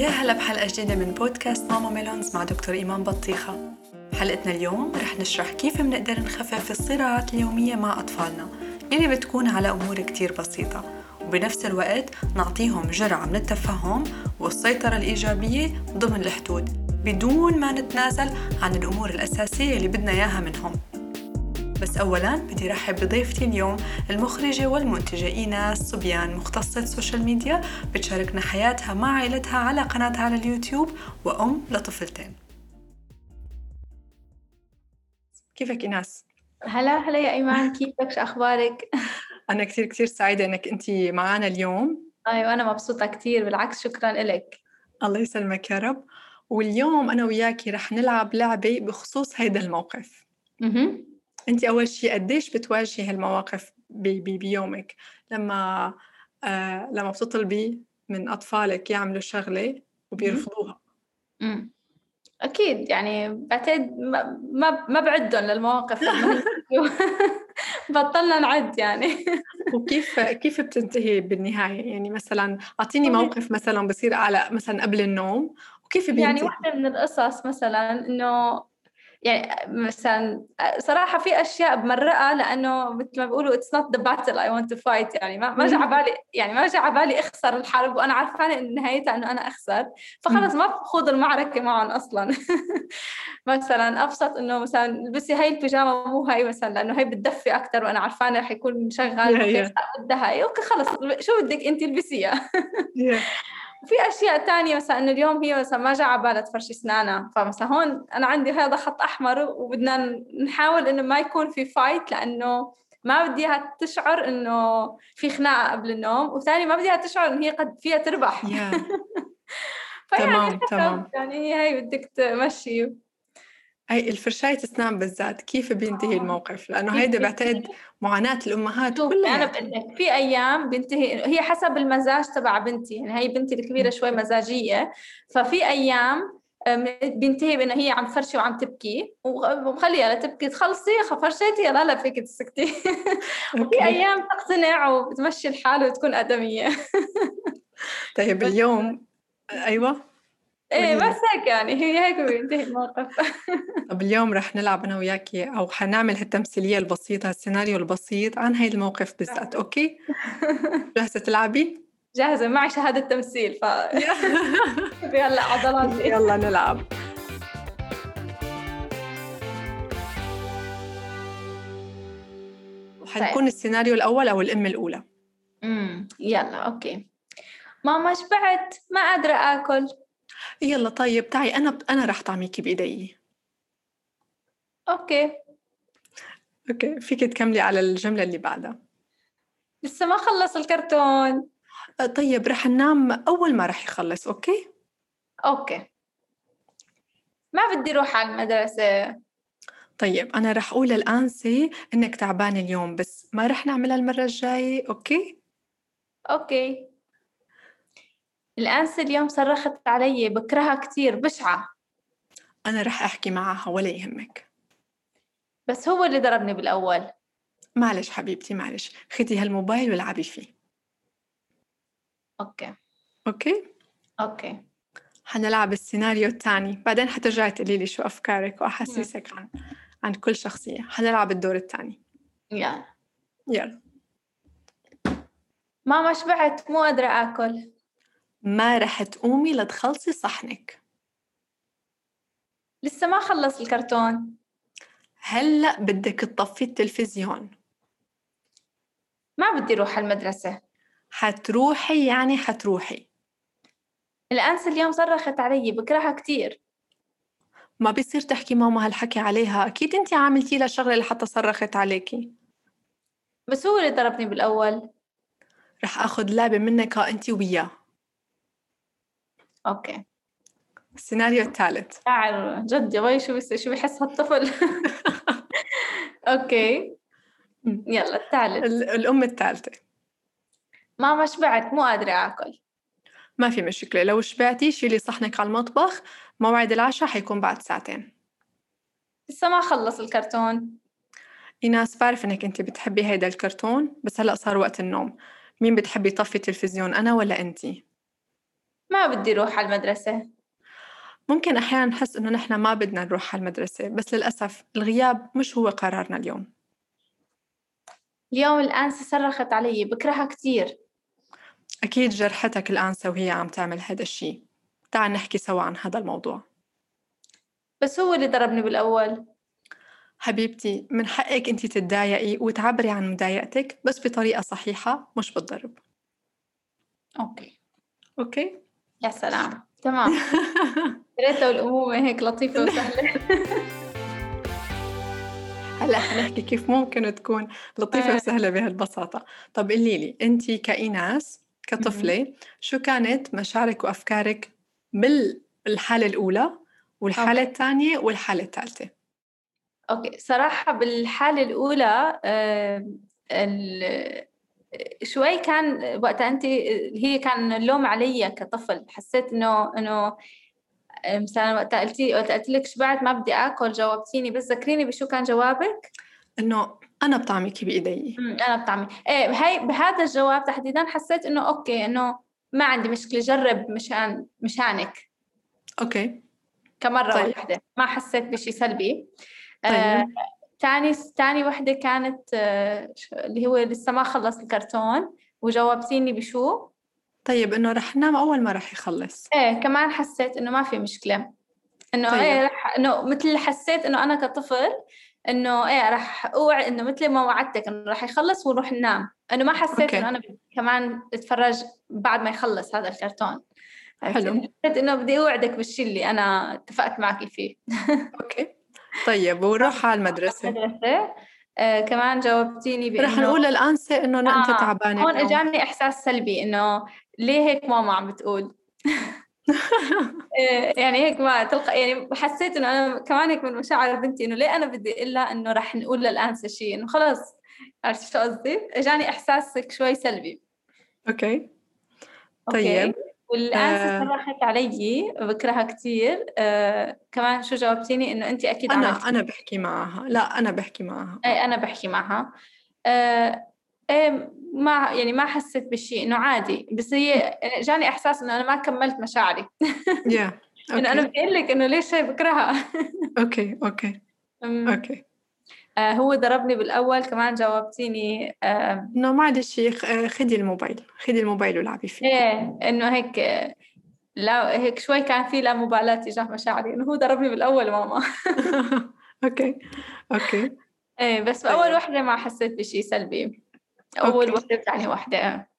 يا هلا بحلقة جديدة من بودكاست ماما ميلونز مع دكتور إيمان بطيخة. حلقتنا اليوم رح نشرح كيف بنقدر نخفف الصراعات اليومية مع أطفالنا اللي بتكون على أمور كتير بسيطة. وبنفس الوقت نعطيهم جرعة من التفهم والسيطرة الإيجابية ضمن الحدود بدون ما نتنازل عن الأمور الأساسية اللي بدنا إياها منهم. بس أولا بدي رحب بضيفتي اليوم المخرجة والمنتجة إيناس صبيان مختصة social media بتشاركنا حياتها مع عائلتها على قناتها على اليوتيوب وأم لطفلتين. كيفك إيناس؟ هلا هلا يا إيمان. كيفك؟ شو أخبارك؟ أنا كثير كثير سعيدة إنك أنت معنا اليوم. أيوة أنا مبسوطة كثير بالعكس شكرا لك الله يسلمك يا رب. واليوم أنا وياكي رح نلعب لعبة بخصوص هيدا الموقف. أها أنت أول شيء قديش بتواجهي هالمواقف بي بي بيومك؟ لما آه لما بتطلبي من أطفالك يعملوا شغلة وبيرفضوها. أمم. أكيد يعني بعتقد ما ما, بعدهم للمواقف. بطلنا نعد يعني. وكيف كيف بتنتهي بالنهاية؟ يعني مثلا والله- موقف مثلا بصير على مثلا قبل النوم وكيف بينتهي؟ يعني واحدة من القصص مثلا إنه يعني مثلا صراحة في أشياء بمرقها لأنه مثل ما بيقولوا it's not the battle I want to fight. يعني ما ما جا على بالي يعني ما جا على بالي أخسر الحرب وأنا عارفانة إن نهايتها إنه أنا أخسر. فخلص ما بخوض المعركة معهم أصلا. مثلا أبسط إنه مثلا البسي هاي البيجامة مو هاي مثلا لأنه هي بتدفي أكتر وأنا عارفانة رح يكون مشغل بدها هاي okay خلص شو بدك أنت البسيها في أشياء تانية مثلا إنه اليوم هي مثلا ما جا على بالها تفرشي أسنانها فمثلا هون أنا عندي هذا خط أحمر وبدنا نحاول إنه ما يكون في فايت لأنه ما بدي إياها تشعر إنه في خناقة قبل النوم وثاني ما بدي إياها تشعر إنه هي قد فيها تربح Yeah. تمام، تمام. يعني هي هي بدك تمشي هي الفرشاية أسنان بالذات. كيف بينتهي آه. الموقف؟ كيف هيدا بينتهي؟ بعتقد معاناة الأمهات شوف كلها. أنا بقول لك في أيام بنتهي هي حسب المزاج تبع بنتي. يعني هي بنتي الكبيرة شوي مزاجية. ففي أيام بينتهي بأنه هي عم تفرشي وعم تبكي. ومخليها لتبكي تخلصي فرشيتي يلا هلا فيك تسكتي. وفي. أيام تقتنع وبتمشي الحال وتكون آدمية. طيب اليوم أيوة. إيه. بس هيك يعني هي هيك بينتهي الموقف. طب اليوم رح نلعب أنا وياكي أو حنعمل هالتمثيلية البسيطة السيناريو البسيط عن هاي الموقف بالذات أوكي؟ جاهزة تلعبي؟ جاهزة معي شهادة تمثيل ف هلا عضلاتي. يلا نلعب. حنكون السيناريو الأول أو الأم الأولى. امم يلا okay. ماما شبعت ما قادره آكل. يلا طيب تعي أنا أنا رح طعميكي بإيدي. okay. okay فيك تكملي على الجملة اللي بعدها. لسه ما خلص الكرتون. آه، طيب رح ننام أول ما رح يخلص أوكي؟ أوكي. ما بدي أروح على المدرسة. طيب أنا رح أقول الآنسة إنك تعبانة اليوم بس ما رح نعملها المرة الجاية أوكي؟ أوكي. الأنسة اليوم صرخت علي بكرهها كتير بشعة. أنا رح أحكي معها ولا يهمك. بس هو اللي ضربني بالأول. معلش حبيبتي معلش. خدي هالموبايل والعبي فيه. okay. okay؟ okay. حنلعب السيناريو الثاني. بعدين حترجعي تقولي لي شو أفكارك وأحاسيسك عن عن كل شخصية. حنلعب الدور الثاني. يلا. يلا. ماما شبعت مو قادرة آكل. ما رح تقومي لتخلصي صحنك. لسه ما خلص الكرتون. هلأ بدك تطفي التلفزيون. ما بدي أروح على المدرسة حتروحي يعني حتروحي. الأنسة اليوم صرخت علي بكرهها كتير. ما بيصير تحكي ماما هالحكي عليها. أكيد أنت عاملتي لها شغلة لحتى صرخت عليكي. بس هو اللي ضربني بالأول. رح أخذ لعبة منك أنت وياه. okay. السيناريو الثالث. شاعر جد يا شو بس شو بحس هالطفل؟ okay. يلا الثالث. ال- الأم الثالثة. ماما شبعت مو قادرة آكل. ما في مشكلة. لو شبعتي شيلي صحنك على المطبخ. موعد العشاء حيكون بعد ساعتين. لسه ما خلص الكرتون. إيناس بعرف إنك أنت بتحبي هيدا الكرتون بس هلأ صار وقت النوم. مين بتحبي يطفي التلفزيون أنا ولا أنتي؟ ما بدي أروح على المدرسة. ممكن أحيانا نحس إنه نحن ما بدنا نروح على المدرسة بس للأسف الغياب مش هو قرارنا اليوم. اليوم الأنسة صرخت علي بكرهها كتير. أكيد جرحتك الأنسة وهي عم تعمل هذا الشيء. تعال نحكي سوا عن هذا الموضوع. بس هو اللي ضربني بالأول. حبيبتي من حقك أنت تتضايقي وتعبري عن مضايقتك بس بطريقة صحيحة مش بالضرب okay. okay؟ يا سلام. تمام. يا ريت لو الأمومة هيك لطيفة وسهلة. هلا حنحكي كيف ممكن تكون لطيفة آه. وسهلة بهالبساطة. طب قولي لي أنت كإيناس كطفلة شو كانت مشاعرك وأفكارك بالحالة الأولى والحالة okay. الثانية والحالة الثالثة؟ okay صراحة بالحالة الأولى آه، ال- شوي كان وقتها أنت هي كان اللوم علي كطفل. حسيت إنه آه، مثلا وقتها قلتي وقتها قلت لك شبعت ما بدي آكل جاوبتيني بس ذكريني بشو كان جوابك؟ إنه أنا بطعمك بإيدي. أمم، أنا بطعمي. إيه هاي بهذا الجواب تحديدا حسيت إنه okay إنه ما عندي مشكلة جرب مشان مشانك. okay. كمرة طيب. واحدة. ما حسيت بشي سلبي. آه، طيب. تاني تاني وحدة كانت آه، اللي هو لسه ما خلص الكرتون وجاوبتيني بشو؟ طيب إنه رح ننام أول ما رح يخلص إيه كمان حسيت إنه ما في مشكلة إنه طيب. إيه رح إنه مثل حسيت إنه أنا كطفل إنه إيه رح اوعى إنه مثل ما وعدتك إنه رح يخلص ونروح ننام إنه ما حسيت أوكي. إنه أنا كمان أتفرج بعد ما يخلص هذا الكرتون؟ حلو. حسيت إنه بدي أوعدك بالشيء اللي أنا اتفقت معك فيه أوكي طيب ونروح على المدرسة. المدرسة. آه كمان جاوبتيني بإنه رح نقول للأنسة إنه أنت آه، تعبانة هون اليوم. إجاني إحساس سلبي إنه ليه هيك ماما عم بتقول؟ إيه، يعني هيك ما تلقى يعني حسيت إنه أنا كمان هيك من مشاعر بنتي إنه ليه أنا بدي إلا إنه رح نقول للأنسة شيء إنه خلص عرفت شو قصدي؟ إجاني احساس شوي سلبي. أوكي. أوكي؟ والانسه آه. صرخت علي بكرهها كثير آه كمان شو جاوبتيني؟ إنه انت أكيد عملتي أنا بحكي معها. لا أنا بحكي معها. أي أنا بحكي معها. آه إيه ما يعني ما حسيت بشيء إنه عادي. بس هي جاني إحساس إنه أنا ما كملت مشاعري. يا إنه أنا بدي أقول لك إنه ليش هي بكرهها؟ أوكي أوكي أمم. آه هو ضربني بالأول كمان جاوبتيني آه إنه معلش خ- خدي الموبايل خدي الموبايل والعبي فيه إيه إنه هيك لا هيك شوي كان في لا مبالاة تجاه مشاعري إنه هو ضربني بالأول ماما أوكي أوكي إيه بس طيب. باول وحدة ما حسيت بشيء سلبي أول أوكي. وحدة ثاني وحدة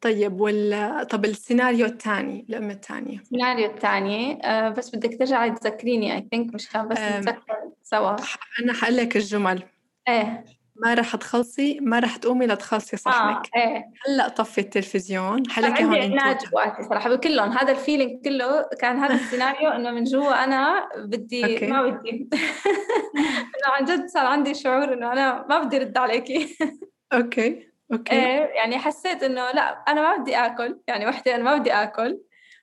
طيب وال طب السيناريو الثاني الأم الثانية السيناريو الثاني آه بس بدك ترجعي تذكريني I think مش كان بس. نتذكر سوا. أنا حقول لك الجمل. إيه. ما رح تخلصي ما رح تقومي لتخلصي صحنك إيه. هلأ طفي التلفزيون حلكي عندي هون عناد انتو. جواتي صراحة بكلهم هذا ال feeling كله كان هذا السيناريو إنه من جوا أنا بدي أوكي. ما بدي. إنه عن جد صار عندي شعور إنه أنا ما بدي رد عليكي. أوكي أوكي. إيه يعني حسيت إنه لأ أنا ما بدي آكل يعني وحدة أنا ما بدي آكل.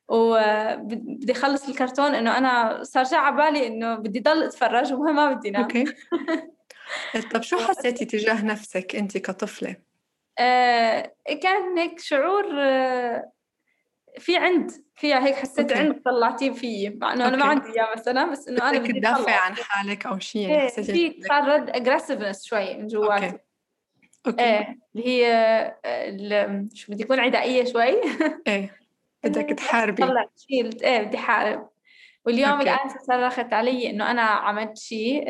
وبدي اخلص الكرتون إنه أنا صار جا على بالي إنه بدي ضل أتفرج ومهم ما بدي نام. أوكي. طب شو حسيتي تجاه نفسك أنت كطفلة؟ آه كان هيك شعور آه في عند فيها هيك حسيت أوكي. عند طلعتيه فيي مع إنه أنا ما. عندي إياه مثلا بس إنه أنا بدي تدافعي أطلع. عن حالك أو شيء يعني حسيتي في صار رد aggressiveness شوي من جواتي. أوكي. أوكي. إيه اللي هي آه، شو بدي اكون عدائية شوي. إيه. بدك تحاربي طلع شيء إيه بدي حارب واليوم أوكي. الآن صرخت علي إنه أنا عملت شيء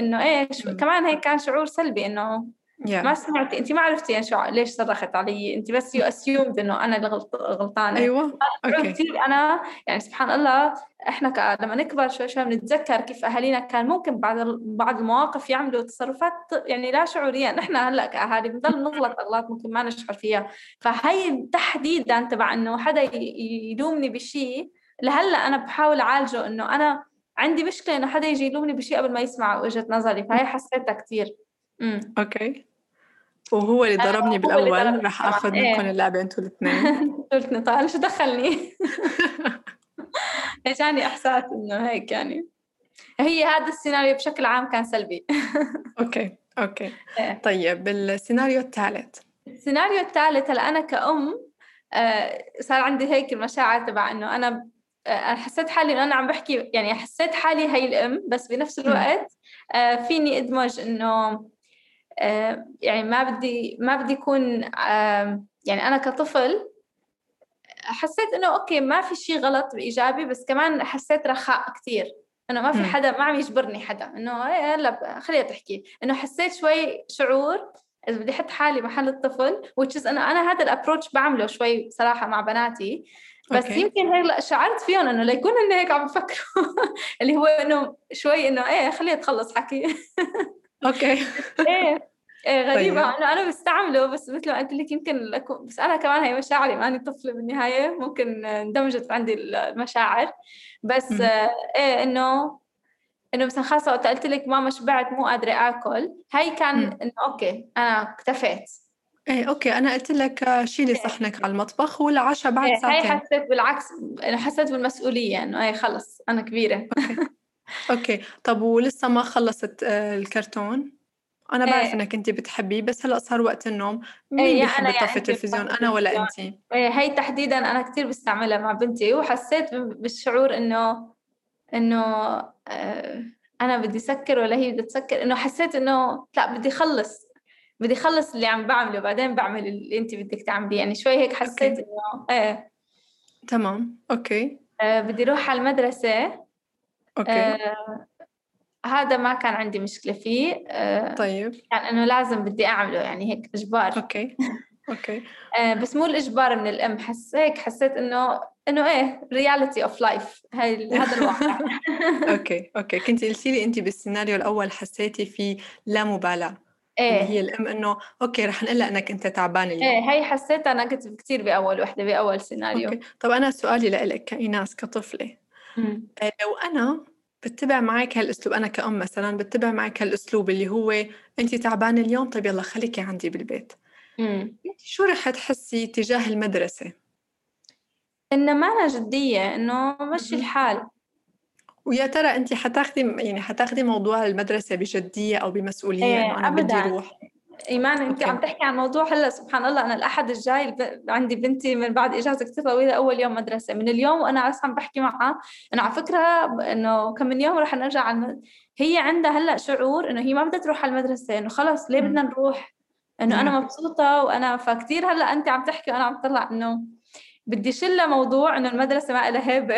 شو مم. كمان هيك كان شعور سلبي إنه يا ما سمعتي أنت ما عرفتي يعني شو ليش صرخت علي؟ أنت بس you assumed إنه أنا اللي غلط غلطانة. أيوه. أوكي. كثير أنا يعني سبحان الله إحنا ك... لما نكبر شوي شوي بنتذكر كيف أهالينا كان ممكن بعض بعض المواقف يعملوا تصرفات يعني لا شعوريا نحن هلأ كأهالي بنضل نغلط أغلاط ممكن ما نشعر فيها. فهي تحديدا تبع إنه حدا يلومني بشيء لهلأ أنا بحاول أعالجه إنه أنا عندي مشكلة إنه حدا يجي يلومني بشيء قبل ما يسمع وجهة نظري. فهي حسيتها كثير امم أوكي. وهو اللي ضربني هو اللي ضربني رح طبعاً. آخذ إيه. منكم اللعبه أنتوا الاثنين. قلتني طيب شو دخلني؟ اجاني إحساس إنه هيك يعني؟ هي هذا السيناريو بشكل عام كان سلبي. أوكي أوكي. إيه. طيب السيناريو الثالث. السيناريو الثالث هلا أنا كأم آه، صار عندي هيك المشاعر تبع إنه أنا آه، أنا حسيت حالي إنه أنا عم بحكي يعني حسيت حالي هي الأم بس بنفس الوقت فيني أدمج إنه يعني ما بدي ما بدي يكون يعني أنا كطفل حسيت إنه أوكي ما في شيء غلط بإيجابي بس كمان حسيت رخاء كثير إنه ما في حدا ما عم يجبرني حدا. إنه هلا خليها تحكي. إنه حسيت شوي شعور إذا بدي أحط حالي محل الطفل which أنا أنا هذا ال approach بعمله شوي صراحة مع بناتي. بس okay. يمكن هيك شعرت فيهم إنه ليكون هن هيك عم بفكروا. اللي هو إنه شوي إنه إيه خليها تخلص حكي. أوكي. إيه إيه غريبة. طيب. انه أنا بستعمله بس مثل ما قلت لك يمكن لكم بس أنا كمان هي مشاعري ماني طفلة بالنهاية. ممكن اندمجت عندي المشاعر. بس إيه إنه إنه مثلا خاصة وقت قلت لك ماما شبعت مو قادرة آكل. هاي كان إنه أوكي أنا اكتفيت. إيه أوكي. أنا قلت لك شيلي إيه. صحنك على المطبخ والعشاء بعد إيه ساعتين. هاي حسيت بالعكس حسيت بالمسؤولية إنه إيه خلص أنا كبيرة. أوكي. أوكي طب ولسه ما خلصت آه، الكرتون؟ أنا بعرف إيه. إنك انت بتحبيه بس هلأ صار وقت النوم. مين إيه بيحب يطفي يعني التلفزيون أنا ولا انت؟ إيه هي تحديدا أنا كثير بستعملها مع بنتي وحسيت بالشعور إنه إنه آه أنا بدي سكر ولا هي بدها تسكر إنه حسيت إنه لأ بدي خلص. بدي خلص اللي عم بعمله بعدين بعمل اللي انت بدك تعمليه. يعني شوي هيك حسيت إنه إيه. تمام. أوكي. آه بدي أروح على المدرسة. أوكي. آه هذا ما كان عندي مشكلة فيه. آه، طيب. كان إنه لازم بدي أعمله يعني هيك إجبار. أوكي. أوكي. آه، بس مو الإجبار من الأم حس هيك حسيت إنه إنه إيه reality of life هذا الواقع. أوكي أوكي. كنت قلتي لي أنت بالسيناريو الأول حسيتي في لا مبالاة. إيه. هي الأم إنه أوكي رح نقول إنك أنت تعبان اليوم. إيه هي حسيتها أنا كنت كثير بأول وحدة بأول سيناريو. أوكي. طب أنا سؤالي لك كإيناس كطفلة. لو أنا بتبع معك هالأسلوب أنا كأم مثلا بتبع معك هالأسلوب اللي هو انت تعبانة اليوم طيب يلا خليكي عندي بالبيت. امم شو رح تحسي تجاه المدرسة؟ إنه ما أنا جدية إنه مشي الحال. ويا ترى انت حتاخدي يعني حتاخدي موضوع المدرسة بجدية أو بمسؤولية إيه إنه أنا أبداً. بدي أروح إيمان أنت عم تحكي عن موضوع هلأ سبحان الله أنا الأحد الجاي عندي بنتي من بعد إجازة كثير طويلة أول يوم مدرسة. من اليوم وأنا بس عم بحكي معها أنا على فكرة إنه كم من يوم رح نرجع على هي عندها هلأ شعور إنه هي ما بدها تروح على المدرسة إنه خلص ليه بدنا نروح؟ إنه أنا مبسوطة وأنا فكتير هلأ أنت عم تحكي وأنا عم طلع إنه بدي شلها موضوع إنه المدرسة ما لها هيبة.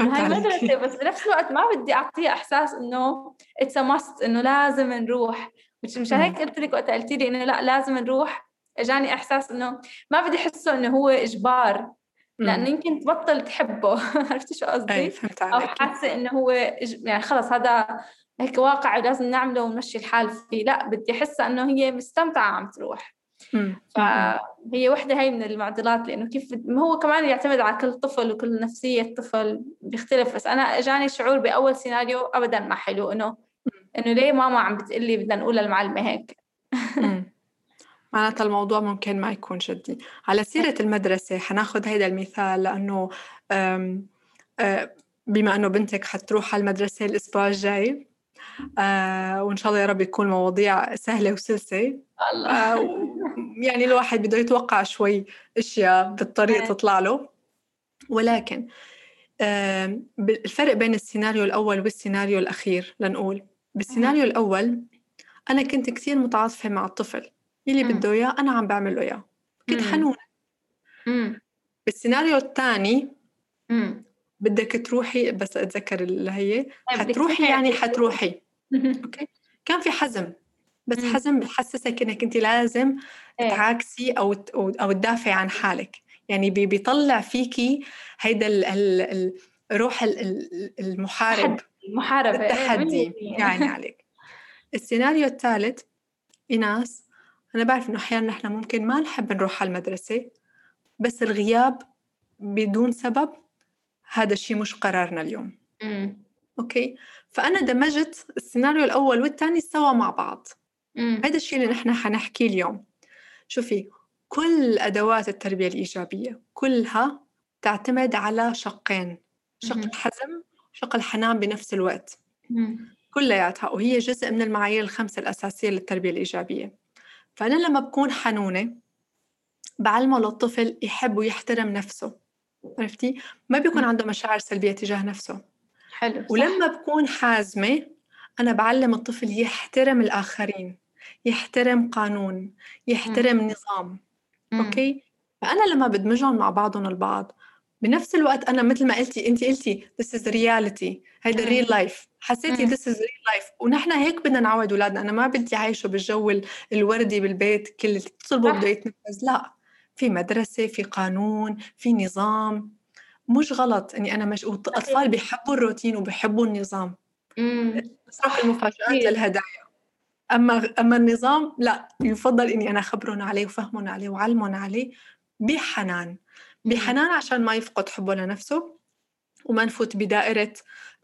هاي مدرسه بس بنفس الوقت ما بدي أعطيها إحساس إنه it's a must إنه لازم نروح. مش مشان هيك قلت لك وقت قلتي لي إنه لا لازم نروح. اجاني إحساس إنه ما بدي أحسه إنه هو إجبار لأنه يمكن تبطل تحبه. عرفتي شو قصدي؟ فهمت عليك. أو حاسة إنه هو يعني خلص هذا هيك واقع ولازم نعمله ونمشي الحال فيه. لا بدي احسها إنه هي مستمتعة عم تروح. فهي وحدة هي من المعضلات لأنه كيف هو كمان يعتمد على كل طفل وكل نفسية طفل بيختلف. بس أنا إجاني شعور بأول سيناريو أبدا ما حلو إنه إنه ليه ماما عم بتقلي بدنا نقول للمعلمة هيك؟ معناتها الموضوع ممكن ما يكون جدي. على سيرة المدرسة حناخد هيدا المثال لأنه بما أنه بنتك حتروح على المدرسة الأسبوع الجاي وإن شاء الله يا رب يكون مواضيع سهلة وسلسة. الله. يعني الواحد بده يتوقع شوي أشياء بالطريق إيه. تطلع له. ولكن الفرق بين السيناريو الأول والسيناريو الأخير لنقول. بالسيناريو الأول أنا كنت كثير متعاطفة مع الطفل اللي بده إياه أنا عم بعمل له إياه. كنت حنونة. بالسيناريو الثاني بدك تروحي بس أتذكر اللي هي حتروحي يعني حتروحي. أوكي؟ كان في حزم بس حزم بحسسك إنك أنت لازم إيه. تعاكسي أو أو تدافعي عن حالك. يعني بيطلع فيكي هيدا روح المحارب. محاربة إيه، التحدي يعني عليك. السيناريو الثالث إيناس أنا بعرف إنه أحيانا نحن ممكن ما نحب نروح على المدرسة بس الغياب بدون سبب هذا الشيء مش قرارنا اليوم. مم. أوكي؟ فأنا دمجت السيناريو الأول والثاني سوا مع بعض. هذا الشيء اللي نحن حنحكيه اليوم. شوفي كل أدوات التربية الإيجابية كلها تعتمد على شقين. شق الحزم شق الحنان بنفس الوقت كلياتها وهي جزء من المعايير الخمسة الأساسية للتربية الإيجابية فأنا لما بكون حنونة بعلمه للطفل يحب ويحترم نفسه عرفتي؟ ما بيكون. عنده مشاعر سلبية تجاه نفسه حلو صح. ولما بكون حازمة أنا بعلم الطفل يحترم الآخرين يحترم قانون يحترم نظام مم. أوكي؟ فأنا لما بدمجهم مع بعضهم البعض بنفس الوقت أنا مثل ما قلتي أنت قلتي this is reality هيدا real life. حسيتي this is real life. ونحن هيك بدنا نعود أولادنا. أنا ما بدي عايشه بالجو ال- الوردي بالبيت كل اللي تطلبه صح. بده يتنفذ لا. في مدرسة في قانون في نظام. مش غلط إني أنا مش الاطفال بيحبوا الروتين وبيحبوا النظام. المفاجآت أكيد. للهدايا. أما أما النظام لا. يفضل إني أنا اخبرهم عليه وفهمهم عليه وعلمهم عليه بحنان. بحنان عشان ما يفقد حبه لنفسه وما نفوت بدائرة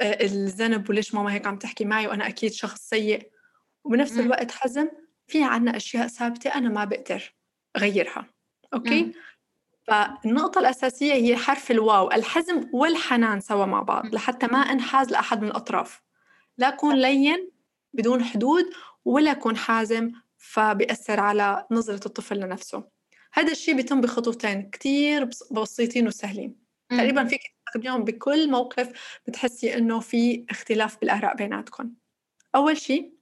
آه، الذنب وليش ماما هيك عم تحكي معي وأنا أكيد شخص سيء وبنفس. الوقت حزم في عنا أشياء ثابتة أنا ما بقدر أغيرها أوكي؟ مم. فالنقطة الأساسية هي حرف الواو الحزم والحنان سوا مع بعض. لحتى ما أنحاز لأحد من الأطراف لا أكون لين بدون حدود ولا أكون حازم فبيأثر على نظرة الطفل لنفسه هذا الشيء بيتم بخطوتين كتير بس- بسيطين وسهلين. مم. تقريبا فيك تستخدميهم بكل موقف بتحسي إنه في اختلاف بالآراء بيناتكم أول شيء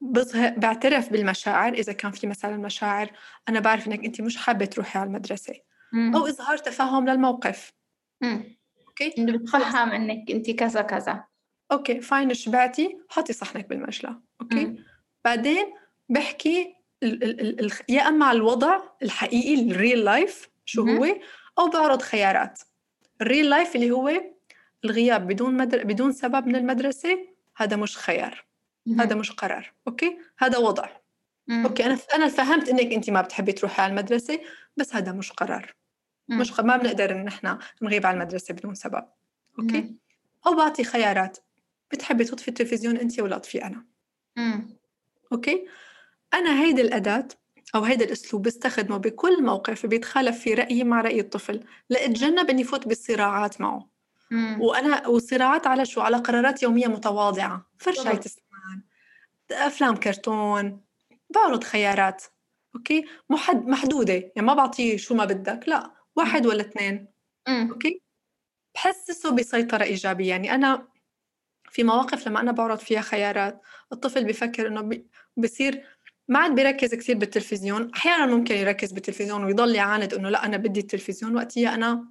بظهر بعترف بالمشاعر. إذا كان في مثلا مشاعر أنا بعرف إنك أنت مش حابة تروحي على المدرسة. مم. أو إظهار تفهم للموقف. مم. إنه بتفهم إنك أنت كذا كذا. أوكي فاين شبعتي؟ حطي صحنك بالمجلة. أوكي؟ مم. بعدين بحكي ال ال ال ال يا أما على الوضع الحقيقي ال real life شو. هو أو بعرض خيارات ال real life اللي هو الغياب بدون مدر... بدون سبب من المدرسة هذا مش خيار. هذا مش قرار أوكي هذا وضع. أوكي أنا أنا فهمت إنك أنت ما بتحبي تروحي على المدرسة بس هذا مش قرار. مش ما بنقدر إن إحنا نغيب على المدرسة بدون سبب أوكي. أو بعطي خيارات بتحبي تطفي التلفزيون أنت ولا أطفي أنا. أوكي أنا هيدي الأداة أو هيدا الأسلوب بستخدمه بكل موقف بيتخالف فيه رأيي مع رأي الطفل لأتجنب إني فوت بالصراعات معه مم. وأنا وصراعات على شو على قرارات يومية متواضعة فرشاية بالضبط. اسنان أفلام كرتون بعرض خيارات أوكي محد محدودة يعني ما بعطيه شو ما بدك لا واحد ولا اثنين مم. أوكي بحسسه بسيطرة إيجابية يعني أنا في مواقف لما أنا بعرض فيها خيارات الطفل بفكر إنه بي- بصير ما عاد بيركز كثير بالتلفزيون أحيانا ممكن يركز بالتلفزيون ويضل يعاند إنه لا أنا بدي التلفزيون وقتها أنا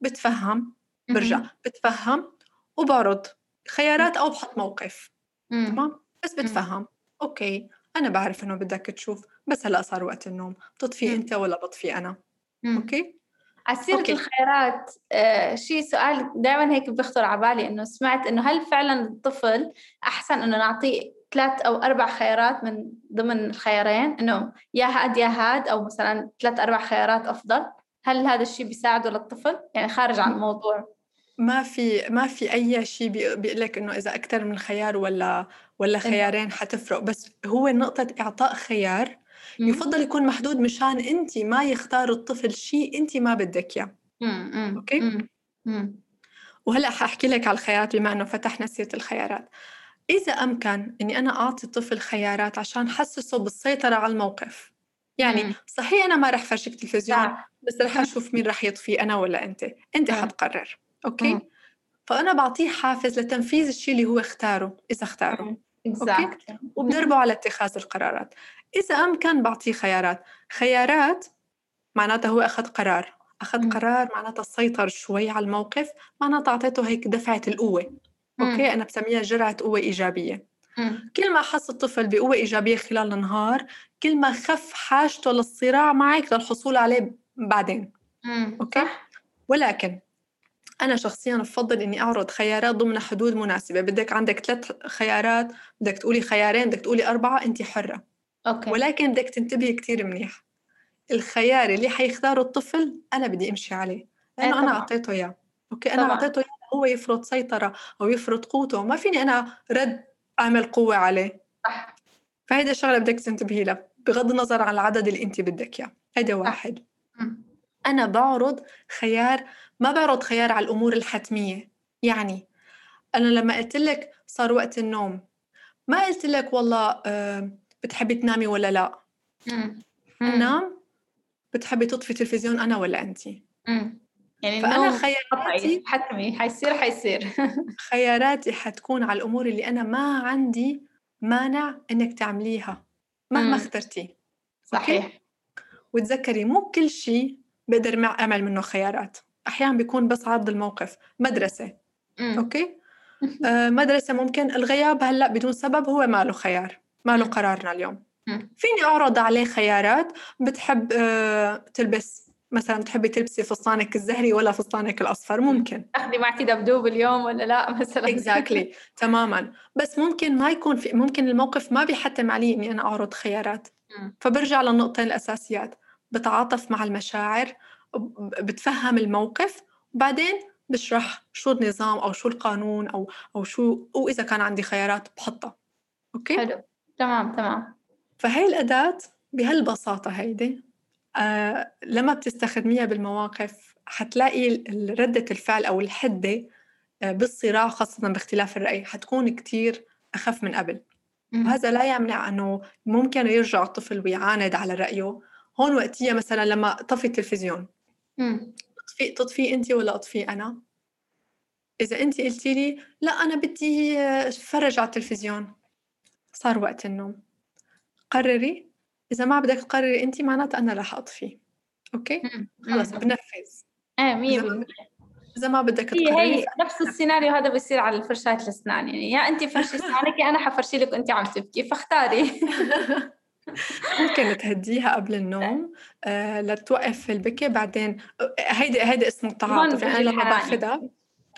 بتفهم برجع. بتفهم وبعرض خيارات أو بحط موقف. تمام بس بتفهم أوكي أنا بعرف إنه بدك تشوف بس هلأ صار وقت النوم بتطفي. أنت ولا بطفي أنا. أوكي على سيرة أوكي. الخيارات آه شيء سؤال دائما هيك بيخطر على بالي إنه سمعت إنه هل فعلا الطفل أحسن إنه نعطيه ثلاث أو أربع خيارات من ضمن الخيارين إنه يا هاد يا هاد أو مثلا ثلاث أربع خيارات أفضل. هل هذا الشيء بيساعده للطفل؟ يعني خارج عن الموضوع. ما في ما في أي شيء بيقول لك إنه إذا أكثر من خيار ولا ولا خيارين حتفرق. بس هو نقطة إعطاء خيار. يفضل يكون محدود مشان أنت ما يختار الطفل شيء أنت ما بدك إياه. مم. وهلأ حأحكي لك على الخيارات بما إنه فتحنا سيرة الخيارات. إذا أمكن إني أنا أعطي الطفل خيارات عشان حسسه بالسيطرة على الموقف يعني مم. صحيح أنا ما رح فرجيك تلفزيون. بس رح أشوف مين رح يطفي أنا ولا أنت مم. حتقرر أوكي مم. فأنا بعطيه حافز لتنفيذ الشيء اللي هو اختاره إذا اختاره مم. exactly. وبدربه على اتخاذ القرارات إذا أمكن بعطيه خيارات خيارات معناتها هو أخذ قرار أخذ مم. قرار معناتها سيطر شوي على الموقف معناتها أعطيته هيك دفعة القوة مم. أوكي أنا بسميها جرعة قوة إيجابية مم. كل ما حس الطفل بقوة إيجابية خلال النهار كل ما خف حاجته للصراع معك للحصول عليه بعدين. أوكي صح. ولكن أنا شخصيا بفضل إني أعرض خيارات ضمن حدود مناسبة بدك عندك ثلاث خيارات بدك تقولي خيارين بدك تقولي أربعة أنت حرة أوكي ولكن بدك تنتبهي كتير منيح الخيار اللي حيختاره الطفل أنا بدي أمشي عليه لأنه إيه أنا. أعطيته إياه أوكي أنا. أعطيته إياه هو يفرض سيطرة أو يفرض قوته ما فيني أنا رد أعمل قوة عليه صح فهيدا الشغلة بدك تنتبهي لها بغض النظر عن العدد اللي أنت بدك إياه هيدا واحد. أنا بعرض خيار ما بعرض خيار على الأمور الحتمية يعني أنا لما قلت لك صار وقت النوم ما قلت لك والله آه، بتحبي تنامي ولا لا. مم. نام بتحبي تطفي تلفزيون أنا ولا أنت؟ يعني فأنا خياراتي حتمي حيصير حيصير. خياراتي حتكون على الأمور اللي أنا ما عندي مانع إنك تعمليها مهما اخترتي. صحيح. وتذكري مو كل شيء بقدر أعمل منه خيارات. أحيانا بيكون بس عرض الموقف مدرسة. مم. أوكي؟ آه مدرسة ممكن الغياب هلأ بدون سبب هو ما له خيار ما له قرارنا اليوم. مم. فيني أعرض عليه خيارات؟ بتحب آه تلبس مثلا بتحبي تلبسي فستانك الزهري ولا فستانك الأصفر؟ ممكن. تاخذي معك دبدوب اليوم ولا لا؟ مثلا. exactly exactly. تماما. بس ممكن ما يكون في ممكن الموقف ما بيحتم علي إني أنا أعرض خيارات. فبرجع للنقطتين الأساسيات. بتعاطف مع المشاعر بتفهم الموقف وبعدين بشرح شو النظام أو شو القانون أو أو شو واذا كان عندي خيارات بحطها. أوكي؟ حلو. تمام تمام. فهي الأداة بهالبساطة هيدي. آه لما بتستخدميها بالمواقف حتلاقي ردة الفعل أو الحدة آه بالصراع خاصة باختلاف الرأي حتكون كتير أخف من قبل. وهذا لا يمنع أنه ممكن يرجع الطفل ويعاند على رأيه. هون وقتية مثلا لما طفي التلفزيون. تطفي تطفي أنت ولا أطفي أنا؟ إذا أنت قلتي لي لا أنا بدي أتفرج على التلفزيون. صار وقت النوم. قرري إذا ما بدك تقرري أنت معناتها أنا رح أطفي أوكي؟ خلص بنفذ. إيه مية بالمية. إذا ما بدك هي هي نفس السيناريو هذا بيصير على فرشاة الأسنان يعني يا أنت فرشي أسنانك يا أنا حفرشي لك وأنت عم تبكي فاختاري. ممكن تهديها قبل النوم آه لتوقف البكي بعدين هيدي هيدي اسمه التعاطف يعني. لما باخذها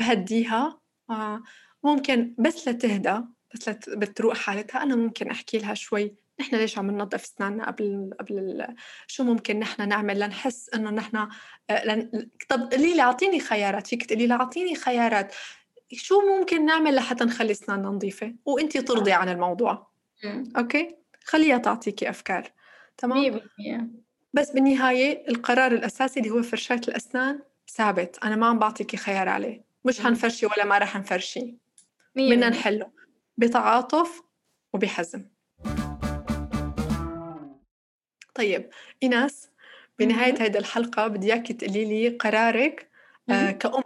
بهديها. آه ممكن بس لتهدى بس لت... بتروق حالتها. أنا ممكن أحكي لها شوي نحن ليش عم ننظف اسناننا قبل قبل شو ممكن نحن نعمل لنحس إنه نحن آه، لن... طب قولي لي أعطيني خيارات فيك تقولي لي أعطيني خيارات. شو ممكن نعمل لحتى نخلي اسناننا نظيفة؟ وانت ترضي عن الموضوع. أوكي؟ خليها تعطيكي أفكار. تمام؟ بس بالنهاية القرار الأساسي اللي هو فرشاة الأسنان ثابت. أنا ما عم بعطيكي خيار عليه. مش حنفرشي ولا ما رح نفرشي. بدنا نحله بتعاطف وبحزم. طيب إيناس بنهاية هذه الحلقة بدي إياكي تقولي لي قرارك آه كأم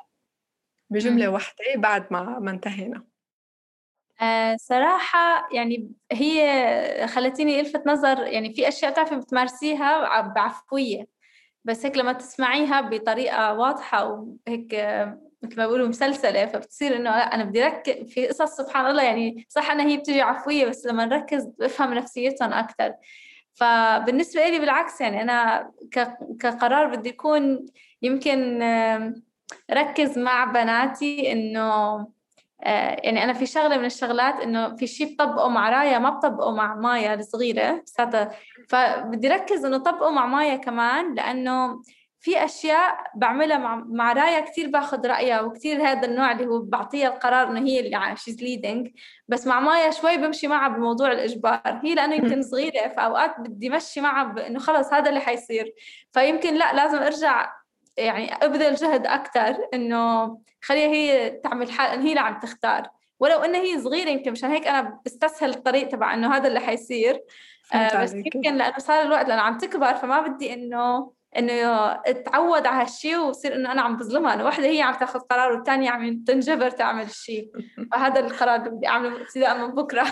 بجملة واحدة بعد ما ما انتهينا. آه صراحة يعني هي خلتيني ألفت نظر يعني في أشياء تعرفي بتمارسيها بعفوية بس هيك لما تسمعيها بطريقة واضحة وهيك مثل ما بيقولوا مسلسلة فبتصير إنه لأ أنا بدي ركز في قصص سبحان الله يعني صح أنا هي بتجي عفوية بس لما نركز بفهم نفسيتهم أكثر فبالنسبة لي بالعكس يعني أنا كقرار بدي يكون يمكن ركز مع بناتي إنه آه، يعني أنا في شغلة من الشغلات إنه في شيء بطبقه مع رايا ما بطبقه مع مايا الصغيرة فبدي ركز إنه طبقه مع مايا كمان لأنه في أشياء بعملها مع, مع رايا كثير باخذ رأيها وكثير هذا النوع اللي هو بعطيها القرار إنه هي اللي she's leading بس مع مايا شوي بمشي معها بموضوع الإجبار. هي لأنه يمكن صغيرة فأوقات بدي مشي معها بانه خلص هذا اللي حيصير. فيمكن لا لازم أرجع يعني أبذل جهد أكثر إنه خليها هي تعمل حال انه هي اللي عم تختار. ولو إنها هي صغيرة يمكن مشان هيك أنا بستسهل الطريق تبع إنه هذا اللي حيصير. آه بس يمكن لأنه صار الوقت لأنه عم تكبر فما بدي إنه إنه تعود على هالشيء ويصير إنه أنا عم بظلمها. أنا وحدة هي عم تاخذ قرار والثانيه عم تنجبر تعمل الشيء فهذا القرار اللي بدي أعمله ابتداء من بكرة.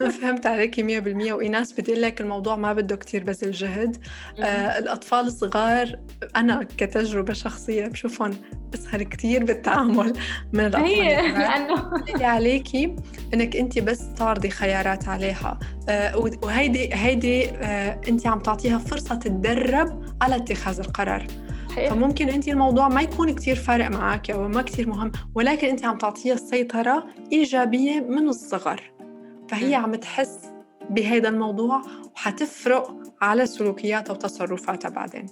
فهمت عليكي 100% وايناس بدي لك الموضوع ما بده كتير بذل جهد آه الأطفال الصغار أنا كتجربة شخصية بشوفهم أسهل كتير بالتعامل من الأطفال هي لأنه اللي عليكي إنك انت بس تعرضي خيارات عليها. آه وهيدي هيدي آه انت عم تعطيها فرصة تتدرب على اتخاذ القرار. حقيقة. فممكن انت الموضوع ما يكون كتير فارق معك أو ما كتير مهم ولكن انت عم تعطيها السيطرة إيجابية من الصغر. فهي عم تحس بهذا الموضوع وحتفرق على سلوكياتها وتصرفاتها بعدين.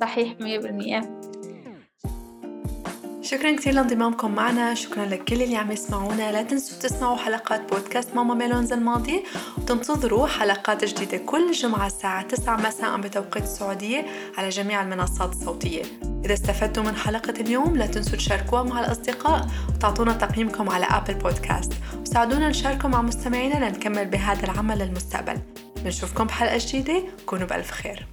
صحيح 100% شكرا كثير لانضمامكم معنا. شكرا لكل اللي عم يسمعونا. لا تنسوا تسمعوا حلقات بودكاست ماما ميلونز الماضي وتنتظروا حلقات جديدة كل جمعة الساعة 9 مساء بتوقيت السعودية على جميع المنصات الصوتية. إذا استفدتوا من حلقة اليوم لا تنسوا تشاركوها مع الأصدقاء وتعطونا تقييمكم على أبل بودكاست وساعدونا نشاركه مع مستمعينا لنكمل بهذا العمل للمستقبل. بنشوفكم بحلقة جديدة. كونوا بألف خير.